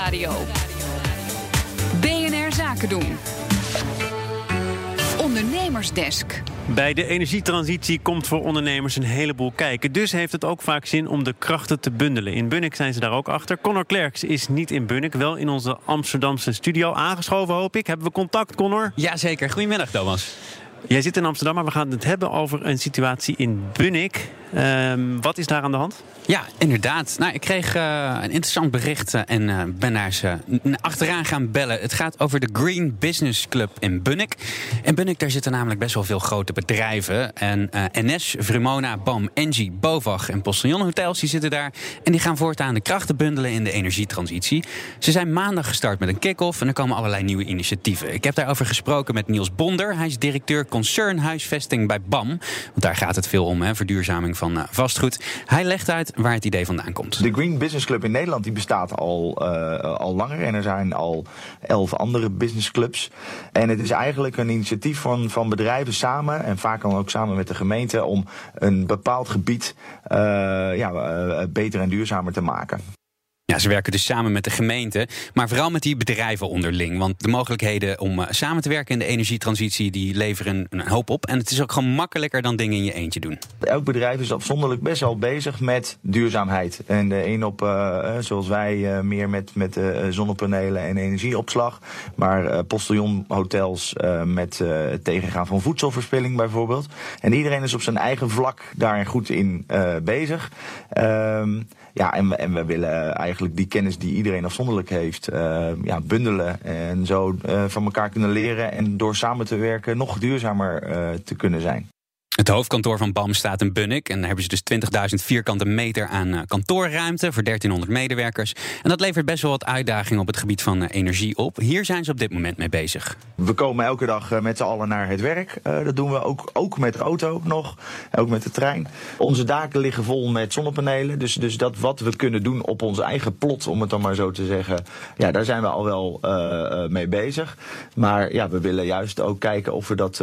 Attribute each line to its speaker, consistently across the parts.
Speaker 1: Nieuwsradio. BNR Zaken doen. Ondernemersdesk.
Speaker 2: Bij de energietransitie komt voor ondernemers een heleboel kijken. Dus heeft het ook vaak zin om de krachten te bundelen. In Bunnik zijn ze daar ook achter. Connor Klerks is niet in Bunnik, wel in onze Amsterdamse studio. Aangeschoven, hoop ik. Hebben we contact, Connor?
Speaker 3: Jazeker. Goedemiddag, Thomas.
Speaker 2: Jij zit in Amsterdam, maar we gaan het hebben over een situatie in Bunnik. Ehm, wat is daar aan de hand?
Speaker 3: Ja, inderdaad. Nou, ik kreeg uh, een interessant bericht uh, en uh, ben daar ze achteraan gaan bellen. Het gaat over de Green Business Club in Bunnik. In Bunnik daar zitten namelijk best wel veel grote bedrijven. En NS, Vrumona, BAM, Engie, Bovag en Postillon Hotels die zitten daar. En die gaan voortaan de krachten bundelen in de energietransitie. Ze zijn maandag gestart met een kick-off en er komen allerlei nieuwe initiatieven. Ik heb daarover gesproken met Niels Bonder. Hij is directeur concern huisvesting bij BAM. Want daar gaat het veel om, hè, verduurzaming van vastgoed. Hij legt uit waar het idee vandaan komt.
Speaker 4: De Green Business Club in Nederland die bestaat al, uh, al langer. En er zijn al elf andere businessclubs. En het is eigenlijk een initiatief van, van bedrijven samen. En vaak dan ook samen met de gemeente. Om een bepaald gebied uh, ja, beter en duurzamer te maken.
Speaker 3: Ja, ze werken dus samen met de gemeente, maar vooral met die bedrijven onderling. Want de mogelijkheden om samen te werken in de energietransitie, die leveren een hoop op. En het is ook gewoon makkelijker dan dingen in je eentje doen.
Speaker 4: Elk bedrijf is afzonderlijk best wel bezig met duurzaamheid. En de een op, uh, zoals wij, meer met, met zonnepanelen en energieopslag. Maar postiljonhotels met het tegengaan van voedselverspilling bijvoorbeeld. En iedereen is op zijn eigen vlak daar goed in bezig. Ehm, ja, en, en we willen eigenlijk die kennis die iedereen afzonderlijk heeft, uh, ja, bundelen. En zo uh, van elkaar kunnen leren en door samen te werken nog duurzamer uh, te kunnen zijn.
Speaker 3: Het hoofdkantoor van BAM staat in Bunnik. En daar hebben ze dus 20.000 vierkante meter aan uh, kantoorruimte voor 1300 medewerkers. En dat levert best wel wat uitdagingen op het gebied van uh, energie op. Hier zijn ze op dit moment mee bezig.
Speaker 4: We komen elke dag uh, met z'n allen naar het werk. dat doen we ook, ook met de auto nog, ook met de trein. Onze daken liggen vol met zonnepanelen. Dus, dus dat wat we kunnen doen op ons eigen plot, om het dan maar zo te zeggen. Ja, daar zijn we al wel mee bezig. Maar ja, we willen juist ook kijken of we dat,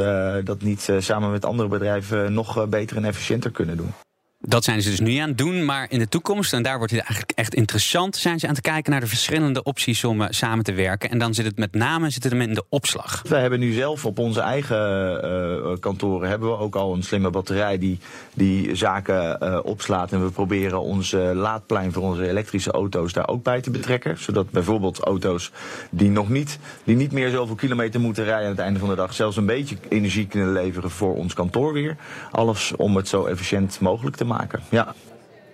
Speaker 4: dat niet samen met andere bedrijven nog beter en efficiënter kunnen doen.
Speaker 3: Dat zijn ze dus nu aan het doen, maar in de toekomst, en daar wordt het eigenlijk echt interessant, zijn ze aan het kijken naar de verschillende opties om uh, samen te werken. En dan zit het met name zit het in de opslag.
Speaker 4: We hebben nu zelf op onze eigen uh, kantoren hebben we ook al een slimme batterij die, die zaken opslaat. En we proberen onze laadplein voor onze elektrische auto's daar ook bij te betrekken. Zodat bijvoorbeeld auto's die nog niet, die niet meer zoveel kilometer moeten rijden aan het einde van de dag, zelfs een beetje energie kunnen leveren voor ons kantoor weer. Alles om het zo efficiënt mogelijk te maken. Ja.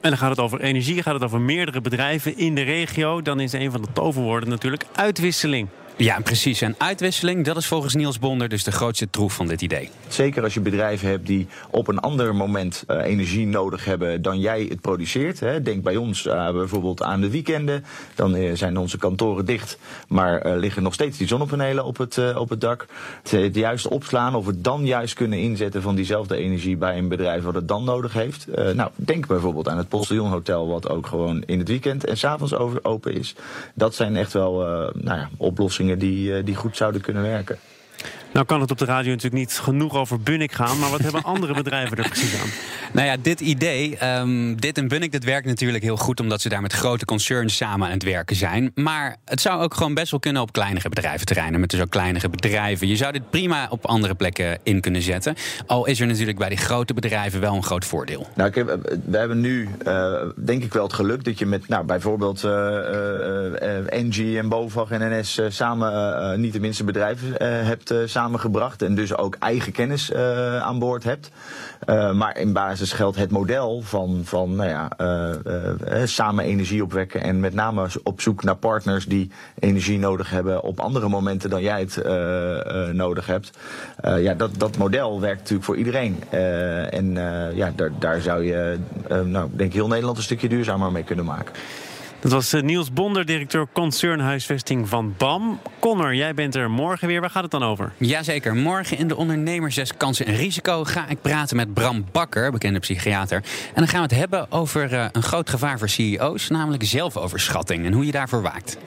Speaker 2: En dan gaat het over energie, gaat het over meerdere bedrijven in de regio. Dan is een van de toverwoorden natuurlijk uitwisseling.
Speaker 3: Ja, precies. En uitwisseling, dat is volgens Niels Bonder dus de grootste troef van dit idee.
Speaker 4: Zeker als je bedrijven hebt die op een ander moment uh, energie nodig hebben dan jij het produceert. Hè. Denk bij ons uh, bijvoorbeeld aan de weekenden. Dan uh, zijn onze kantoren dicht, maar liggen nog steeds die zonnepanelen op het, op het dak. Het, het, juist opslaan of het dan juist kunnen inzetten van diezelfde energie bij een bedrijf wat het dan nodig heeft. nou, denk bijvoorbeeld aan het Postillonhotel wat ook gewoon in het weekend en s'avonds open is. Dat zijn echt wel nou ja, oplossingen die, die goed zouden kunnen werken.
Speaker 2: Nou kan het op de radio natuurlijk niet genoeg over Bunnik gaan, maar wat hebben andere bedrijven er precies aan?
Speaker 3: Nou ja, dit idee, um, dit en Bunnik, dat werkt natuurlijk heel goed omdat ze daar met grote concerns samen aan het werken zijn. Maar het zou ook gewoon best wel kunnen op kleinere bedrijventerreinen, met dus ook kleinere bedrijven. Je zou dit prima op andere plekken in kunnen zetten. Al is er natuurlijk bij die grote bedrijven wel een groot voordeel.
Speaker 4: Nou, kijk, we hebben nu uh, denk ik wel het geluk dat je met nou, bijvoorbeeld uh, uh, Engie en Bovag en NS samen niet de minste bedrijven hebt samengebracht en dus ook eigen kennis uh, aan boord hebt. Uh, maar in basis geldt het model van, van nou ja, uh, samen energie opwekken en met name op zoek naar partners die energie nodig hebben op andere momenten dan jij het nodig hebt. ja, dat, dat model werkt natuurlijk voor iedereen. en ja, daar, daar zou je, nou, denk ik, heel Nederland een stukje duurzamer mee kunnen maken.
Speaker 2: Dat was Niels Bonder, directeur concernhuisvesting van BAM. Connor, jij bent er morgen weer. Waar gaat het dan over?
Speaker 3: Jazeker. Morgen in de Ondernemerszes Kansen en Risico ga ik praten met Bram Bakker, bekende psychiater. En dan gaan we het hebben over uh, een groot gevaar voor CEO's, namelijk zelfoverschatting en hoe je daarvoor waakt.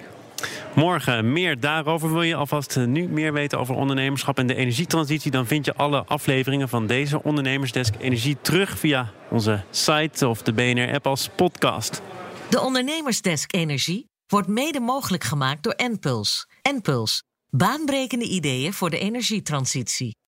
Speaker 2: Morgen meer daarover. Wil je alvast nu meer weten over ondernemerschap en de energietransitie? Dan vind je alle afleveringen van deze Ondernemersdesk Energie terug via onze site of de BNR-app als podcast.
Speaker 5: De Ondernemersdesk Energie wordt mede mogelijk gemaakt door Enpuls. Enpuls, baanbrekende ideeën voor de energietransitie.